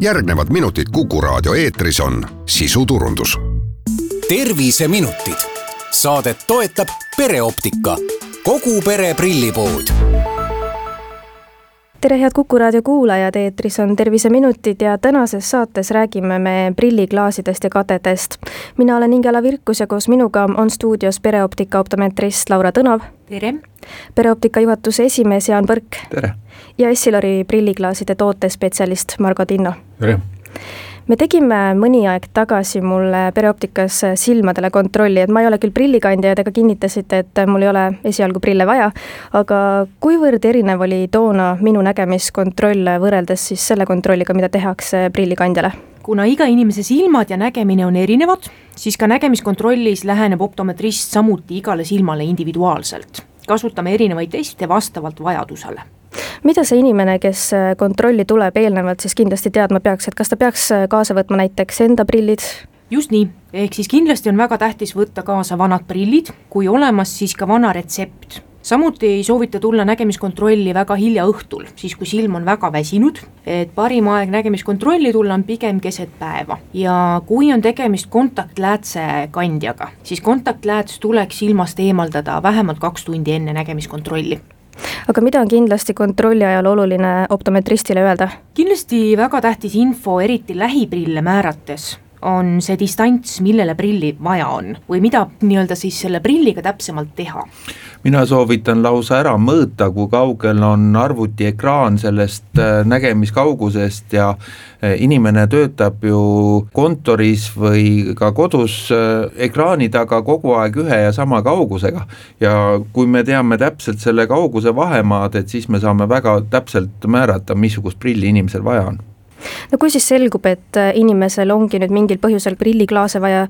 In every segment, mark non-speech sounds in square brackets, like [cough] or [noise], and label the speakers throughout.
Speaker 1: järgnevad minutid Kuku raadio eetris on sisuturundus.
Speaker 2: terviseminutid, saadet toetab pereoptika, kogu pere prillipood
Speaker 3: tere, head Kuku raadio kuulajad, eetris on Terviseminutid ja tänases saates räägime me prilliklaasidest ja kadedest. mina olen Ingela Virkus ja koos minuga on stuudios pereoptika optometrist Laura Tõnov.
Speaker 4: Tere!
Speaker 3: pereoptika juhatuse esimees Jaan Põrk.
Speaker 5: tere!
Speaker 3: ja Essilori prilliklaaside tootespetsialist Margo Tinno.
Speaker 5: tere!
Speaker 3: Me tegime mõni aeg tagasi mulle pereoptikas silmadele kontrolli, et ma ei ole küll prillikandja ja te ka kinnitasite, et mul ei ole esialgu prille vaja, aga kuivõrd erinev oli toona minu nägemiskontroll võrreldes siis selle kontrolliga, mida tehakse prillikandjale?
Speaker 4: kuna iga inimese silmad ja nägemine on erinevad, siis ka nägemiskontrollis läheneb optometrist samuti igale silmale individuaalselt. kasutame erinevaid teste vastavalt vajadusele
Speaker 3: mida see inimene, kes äh, kontrolli tuleb eelnevalt, siis kindlasti teadma peaks, et kas ta peaks äh, kaasa võtma näiteks enda prillid?
Speaker 4: just nii, ehk siis kindlasti on väga tähtis võtta kaasa vanad prillid, kui olemas, siis ka vana retsept. Samuti ei soovita tulla nägemiskontrolli väga hilja õhtul, siis kui silm on väga väsinud, et parim aeg nägemiskontrolli tulla on pigem keset päeva. ja kui on tegemist kontaktläätse kandjaga, siis kontaktlääts tuleks silmast eemaldada vähemalt kaks tundi enne nägemiskontrolli
Speaker 3: aga mida on kindlasti kontrolli ajal oluline optometristile öelda?
Speaker 4: kindlasti väga tähtis info, eriti lähiprille määrates on see distants, millele prilli vaja on või mida nii-öelda siis selle prilliga täpsemalt teha?
Speaker 5: mina soovitan lausa ära mõõta, kui kaugel on arvutiekraan sellest äh, nägemiskaugusest ja äh, inimene töötab ju kontoris või ka kodus äh, ekraani taga kogu aeg ühe ja sama kaugusega. ja kui me teame täpselt selle kauguse vahemaad, et siis me saame väga täpselt määrata, missugust prilli inimesel vaja on
Speaker 3: no kui siis selgub, et inimesel ongi nüüd mingil põhjusel prilliklaase vaja,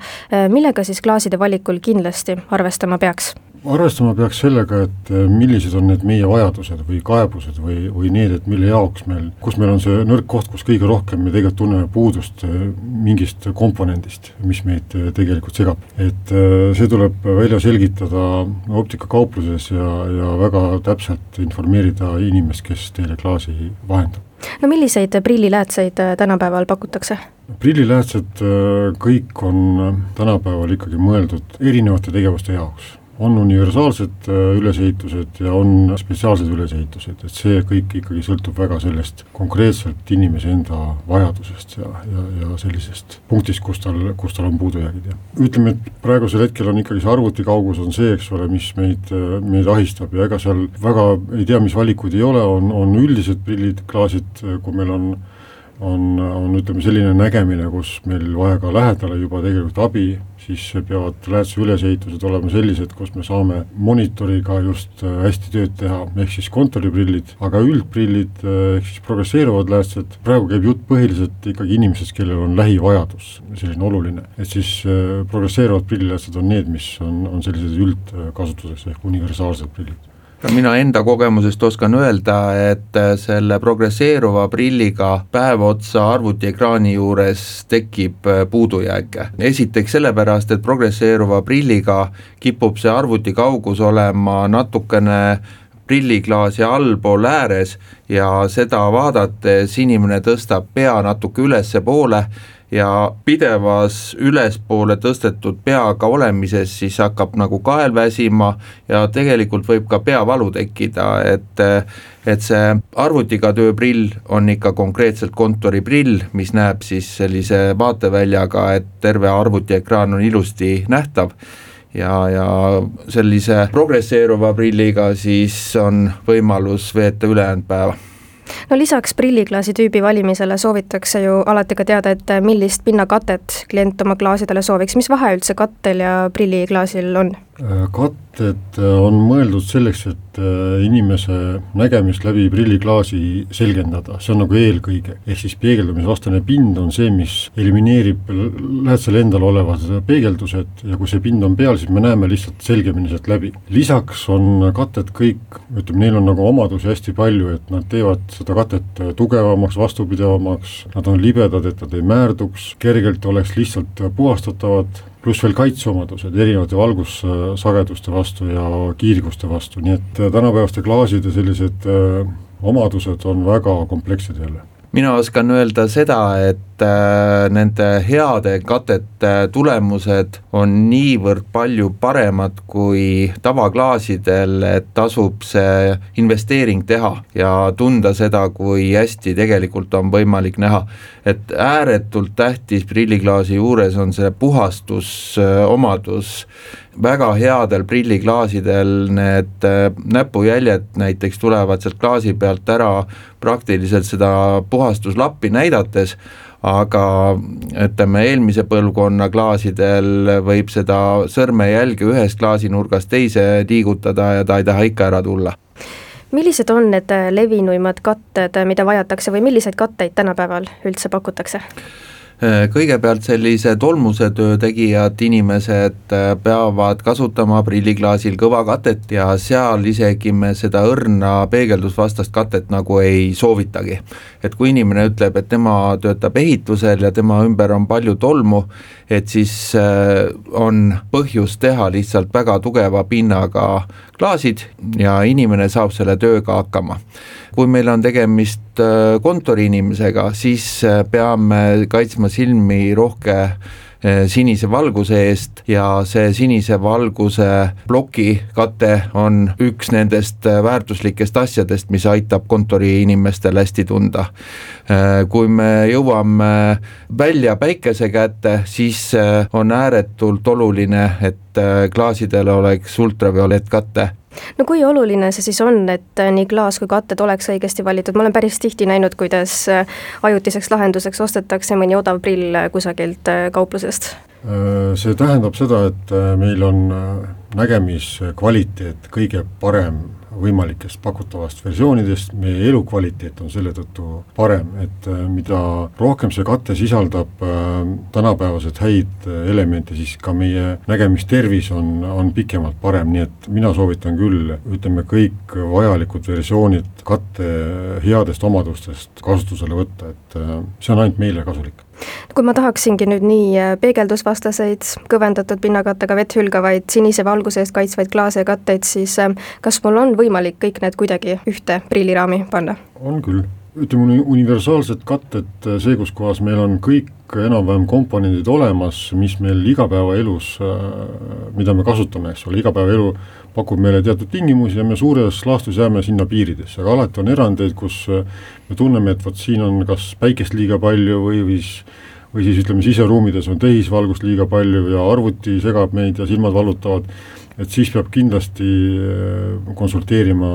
Speaker 3: millega siis klaaside valikul kindlasti arvestama peaks?
Speaker 6: Arvestama peaks sellega, et eh, millised on need meie vajadused või kaebused või, või need, et mille jaoks meil, kus meil on see nõrk koht, kus kõige rohkem me tegelikult tunneme puudust eh, mingist komponendist, mis meid eh, tegelikult segab. et see tuleb välja selgitada optikakaupluses ja, ja väga täpselt informeerida inimest, kes teile klaasi vahendab
Speaker 3: no milliseid prilliläätseid tänapäeval pakutakse?
Speaker 6: prilliläätsed kõik on tänapäeval ikkagi mõeldud erinevate tegevuste jaoks on universaalsed äh, ülesehitused ja on spetsiaalsed ülesehitused, et see kõik ikkagi sõltub väga sellest konkreetselt inimese enda vajadusest ja, ja, ja sellisest punktist, kus tal, kus tal on puudujäägid ja ütleme, et praegusel hetkel on ikkagi see arvutikaugus on see, eks ole, mis meid, meid ahistab ja ega seal väga ei tea, mis valikuid ei ole, on, on üldised prillid, klaasid, kui meil on on, on ütleme selline nägemine, kus meil vaja ka lähedale juba tegelikult abi, siis peavad läätse ülesehitused olema sellised, kus me saame monitoriga just äh, hästi tööd teha, ehk siis kontoriprillid, aga üldprillid äh, ehk siis progresseeruvad läätsed, praegu käib jutt põhiliselt ikkagi inimesest, kellel on lähivajadus, selline oluline, et siis äh, progresseeruvad prilliläätsed on need, mis on, on sellised üldkasutuses ehk universaalsed prillid
Speaker 5: mina enda kogemusest oskan öelda, et äh, selle progresseeruva prilliga päev otsa arvutiekraani juures tekib äh, puudujääke. esiteks sellepärast, et progresseeruva prilliga kipub see arvuti kaugus olema natukene prilliklaasi allpool ääres ja seda vaadates inimene tõstab pea natuke ülespoole ja pidevas ülespoole tõstetud peaga olemises siis hakkab nagu kael väsima ja tegelikult võib ka peavalu tekkida, et et see arvutiga tööprill on ikka konkreetselt kontoriprill, mis näeb siis sellise vaateväljaga, et terve arvutiekraan on ilusti nähtav. Ja, ja sellise progresseeruva prilliga siis on võimalus veeta ülejäänud päeva
Speaker 3: no lisaks prilliklaasi tüübi valimisele soovitakse ju alati ka teada, et millist pinnakatet klient oma klaasidele sooviks, mis vahe üldse kattel ja prilliklaasil on?
Speaker 6: Äh, katted äh, on mõeldud selleks, et äh, inimese nägemist läbi prilliklaasi selgendada, see on nagu eelkõige. ehk siis peegeldumisvastane pind on see, mis elimineerib läätsel endal olevad peegeldused ja kui see pind on peal, siis me näeme lihtsalt selgemini sealt läbi. lisaks on kated kõik, ütleme, neil on nagu omadusi hästi palju, et nad teevad seda katet tugevamaks, vastupidavamaks, nad on libedad, et nad ei määrduks, kergelt oleks lihtsalt puhastatavad pluss veel kaitseomadused erinevate valgussageduste vastu ja kiirguste vastu, nii et äh, tänapäevaste klaaside sellised äh, omadused on väga komplekssed jälle.
Speaker 5: Mina oskan öelda seda, et äh, nende heade katete tulemused on niivõrd palju paremad kui tavaklaasidel, et tasub see investeering teha ja tunda seda, kui hästi tegelikult on võimalik näha. et ääretult tähtis prilliklaasi juures on see puhastusomadus väga headel prilliklaasidel need äh, näpujäljed näiteks tulevad sealt klaasi pealt ära praktiliselt seda puhastuslappi näidates, aga ütleme, eelmise põlvkonna klaasidel võib seda sõrmejälge ühest klaasinurgast teise liigutada ja ta ei taha ikka ära tulla
Speaker 3: millised on need levinuimad katted, mida vajatakse või milliseid katteid tänapäeval üldse pakutakse?
Speaker 5: Äh, kõigepealt sellise tolmuse töö tegijad inimesed äh, peavad kasutama prilliklaasil kõva katet ja seal isegi me seda õrna peegeldusvastast katet nagu ei soovitagi. et kui inimene ütleb, et tema töötab ehitusel ja tema ümber on palju tolmu, et siis äh, on põhjust teha lihtsalt väga tugeva pinnaga klaasid ja inimene saab selle tööga hakkama. Kui meil on tegemist äh, kontoriinimesega, siis äh, peame kaitsma silmi rohke sinise valguse eest ja see sinise valguse plokikate on üks nendest väärtuslikest asjadest, mis aitab kontoriinimestel hästi tunda. kui me jõuame välja päikese kätte, siis on ääretult oluline, et klaasidel oleks ultraviolettkate
Speaker 3: no kui oluline see siis on, et äh, nii klaas kui katted oleks õigesti valitud, ma olen päris tihti näinud, kuidas äh, ajutiseks lahenduseks ostetakse mõni odav prill äh, kusagilt kauplusest.
Speaker 6: See tähendab seda, et meil on nägemiskvaliteet kõige parem võimalikest pakutavast versioonidest, meie elukvaliteet on selle tõttu parem, et äh, mida rohkem see kate sisaldab äh, tänapäevaseid häid äh, elemente, siis ka meie nägemistervis on, on pikemalt parem, nii et mina soovitan küll, ütleme, kõik vajalikud versioonid katte headest omadustest kasutusele võtta, et see on ainult meile kasulik
Speaker 3: kui ma tahaksingi nüüd nii äh, peegeldusvastaseid, kõvendatud pinnakattega vett hülgavaid, sinise valguse eest kaitsvaid klaase ja katteid, siis äh, kas mul on võimalik kõik need kuidagi ühte prilliraami panna?
Speaker 6: on küll, ütleme universaalsed katted, äh, see, kus kohas meil on kõik enam-vähem komponendid olemas, mis meil igapäevaelus, mida me kasutame, eks ole, igapäevaelu pakub meile teatud tingimusi ja me suures laastus jääme sinna piiridesse, aga alati on erandeid, kus me tunneme, et vot siin on kas päikest liiga palju või, või siis või siis ütleme, siseruumides on tehisvalgust liiga palju ja arvuti segab meid ja silmad valutavad, et siis peab kindlasti äh, konsulteerima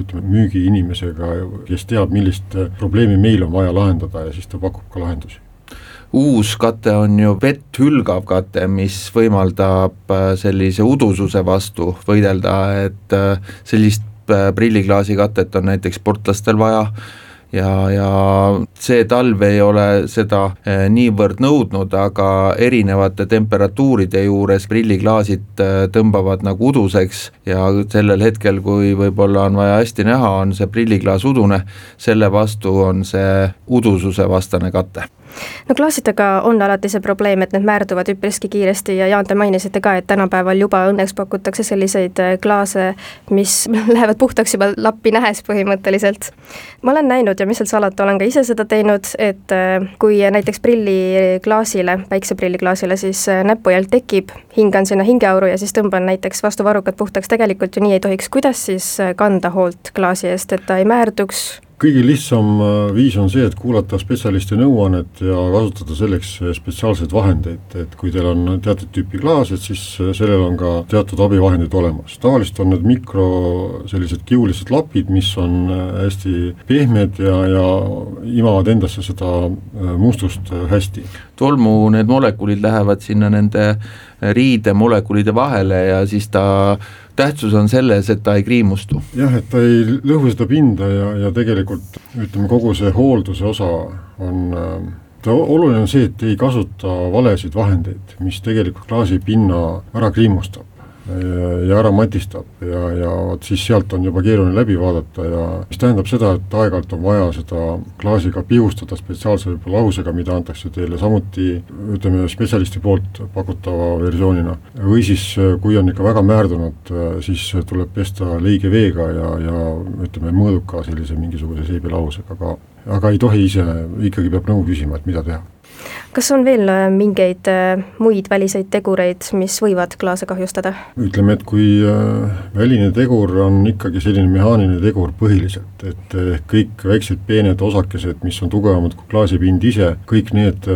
Speaker 6: ütleme, müügiinimesega, kes teab, millist äh, probleemi meil on vaja lahendada ja siis ta pakub ka lahendusi.
Speaker 5: Uus kate on ju vett hülgav kate, mis võimaldab äh, sellise udususe vastu võidelda, et sellist prilliklaasi katet on näiteks sportlastel vaja ja, ja see talv ei ole seda eh, niivõrd nõudnud, aga erinevate temperatuuride juures prilliklaasid eh, tõmbavad nagu uduseks ja sellel hetkel, kui võib-olla on vaja hästi näha, on see prilliklaas udune, selle vastu on see udususe vastane kate
Speaker 3: no klaasidega on alati see probleem, et need määrduvad üpriski kiiresti ja Jaan, te mainisite ka, et tänapäeval juba õnneks pakutakse selliseid äh, klaase, mis [laughs] lähevad puhtaks juba lappi nähes põhimõtteliselt. ma olen näinud ja mis seal salata, olen ka ise seda teinud, et äh, kui näiteks prilliklaasile, päikseprilliklaasile siis äh, näpujälg tekib, hingan sinna hingeauru ja siis tõmban näiteks vastu varrukad puhtaks, tegelikult ju nii ei tohiks, kuidas siis kanda hoolt klaasi eest, et ta ei määrduks
Speaker 6: kõige lihtsam äh, viis on see, et kuulata spetsialisti nõuannet ja kasutada selleks äh, spetsiaalseid vahendeid, et kui teil on teatud tüüpi klaas, et siis äh, sellel on ka teatud abivahendid olemas. tavaliselt on need mikro sellised kiulised lapid, mis on hästi pehmed ja, ja imavad endasse seda mustust hästi.
Speaker 5: tolmu need molekulid lähevad sinna nende riidemolekulide vahele ja siis ta tähtsus on selles, et ta ei kriimustu.
Speaker 6: jah, et ta ei lõhu seda pinda ja, ja tegelikult ütleme, kogu see hoolduse osa on äh, ta oluline on see, et ei kasuta valesid vahendeid, mis tegelikult klaasipinna ära kriimustab ja ära matistab ja, ja vot siis sealt on juba keeruline läbi vaadata ja mis tähendab seda, et aeg-ajalt on vaja seda klaasi ka pihustada spetsiaalse võib-olla lausega, mida antakse teile samuti ütleme, spetsialisti poolt pakutava versioonina. või siis, kui on ikka väga määrdunud, siis tuleb pesta leige veega ja, ja ütleme, mõõduka sellise mingisuguse seebilausega ka aga ei tohi ise, ikkagi peab nõu küsima, et mida teha
Speaker 3: kas on veel äh, mingeid äh, muid väliseid tegureid, mis võivad klaase kahjustada?
Speaker 6: ütleme, et kui äh, väline tegur on ikkagi selline mehaaniline tegur põhiliselt, et kõik väiksed peened osakesed, mis on tugevamad kui klaasipind ise, kõik need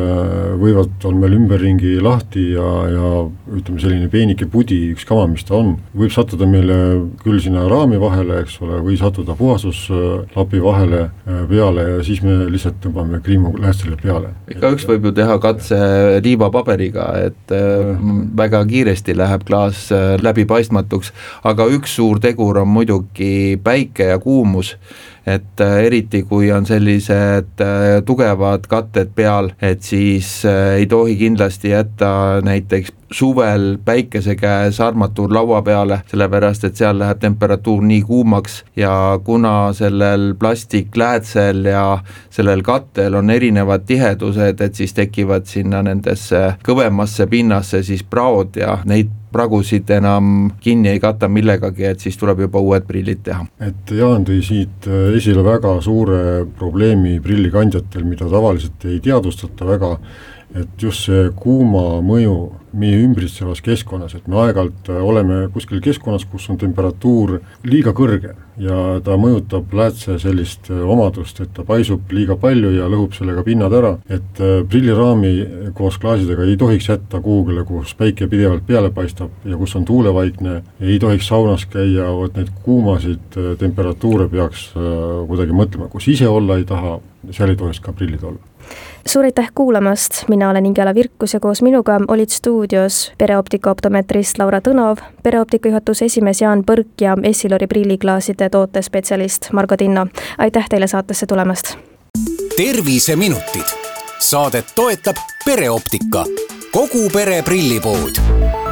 Speaker 6: võivad, on meil ümberringi lahti ja, ja ütleme, selline peenike pudi, ükskama, mis ta on, võib sattuda meile küll sinna raami vahele, eks ole, või sattuda puhastuslapi vahele peale ja siis me lihtsalt tõmbame kriimuläästrile peale.
Speaker 5: igaüks võib ju teha teha katse liivapaberiga, et äh, väga kiiresti läheb klaas äh, läbipaistmatuks, aga üks suur tegur on muidugi päike ja kuumus et äh, eriti, kui on sellised tugevad katted peal, et siis ei tohi kindlasti jätta näiteks suvel päikese käes armatuur laua peale, sellepärast et seal läheb temperatuur nii kuumaks ja kuna sellel plastikläätsel ja sellel kattel on erinevad tihedused, et siis tekivad sinna nendesse kõvemasse pinnasse siis praod ja neid pragusid enam kinni ei kata millegagi, et siis tuleb juba uued prillid teha.
Speaker 6: et Jaan tõi siit esile väga suure probleemi prillikandjatel, mida tavaliselt ei teadvustata väga et just see kuuma mõju meie ümbritsevas keskkonnas, et me aeg-ajalt äh, oleme kuskil keskkonnas, kus on temperatuur liiga kõrge ja ta mõjutab läätse sellist äh, omadust, et ta paisub liiga palju ja lõhub sellega pinnad ära, et äh, prilliraami koos klaasidega ei tohiks jätta kuhugile, kus päike pidevalt peale paistab ja kus on tuulevaikne, ei tohiks saunas käia, vot neid kuumasid temperatuure peaks kuidagi mõtlema, kus ise olla ei taha, seal ei tohiks ka prillid olla.
Speaker 3: Suur aitäh kuulamast, mina olen Ingela Virkus ja koos minuga olid stuudios pereoptika optometrist Laura Tõnov, pereoptika juhatuse esimees Jaan Põrk ja Essilori prilliklaaside tootespetsialist Margo Tinno. aitäh teile saatesse tulemast!
Speaker 2: terviseminutid, saadet toetab pereoptika, kogu pere prillipood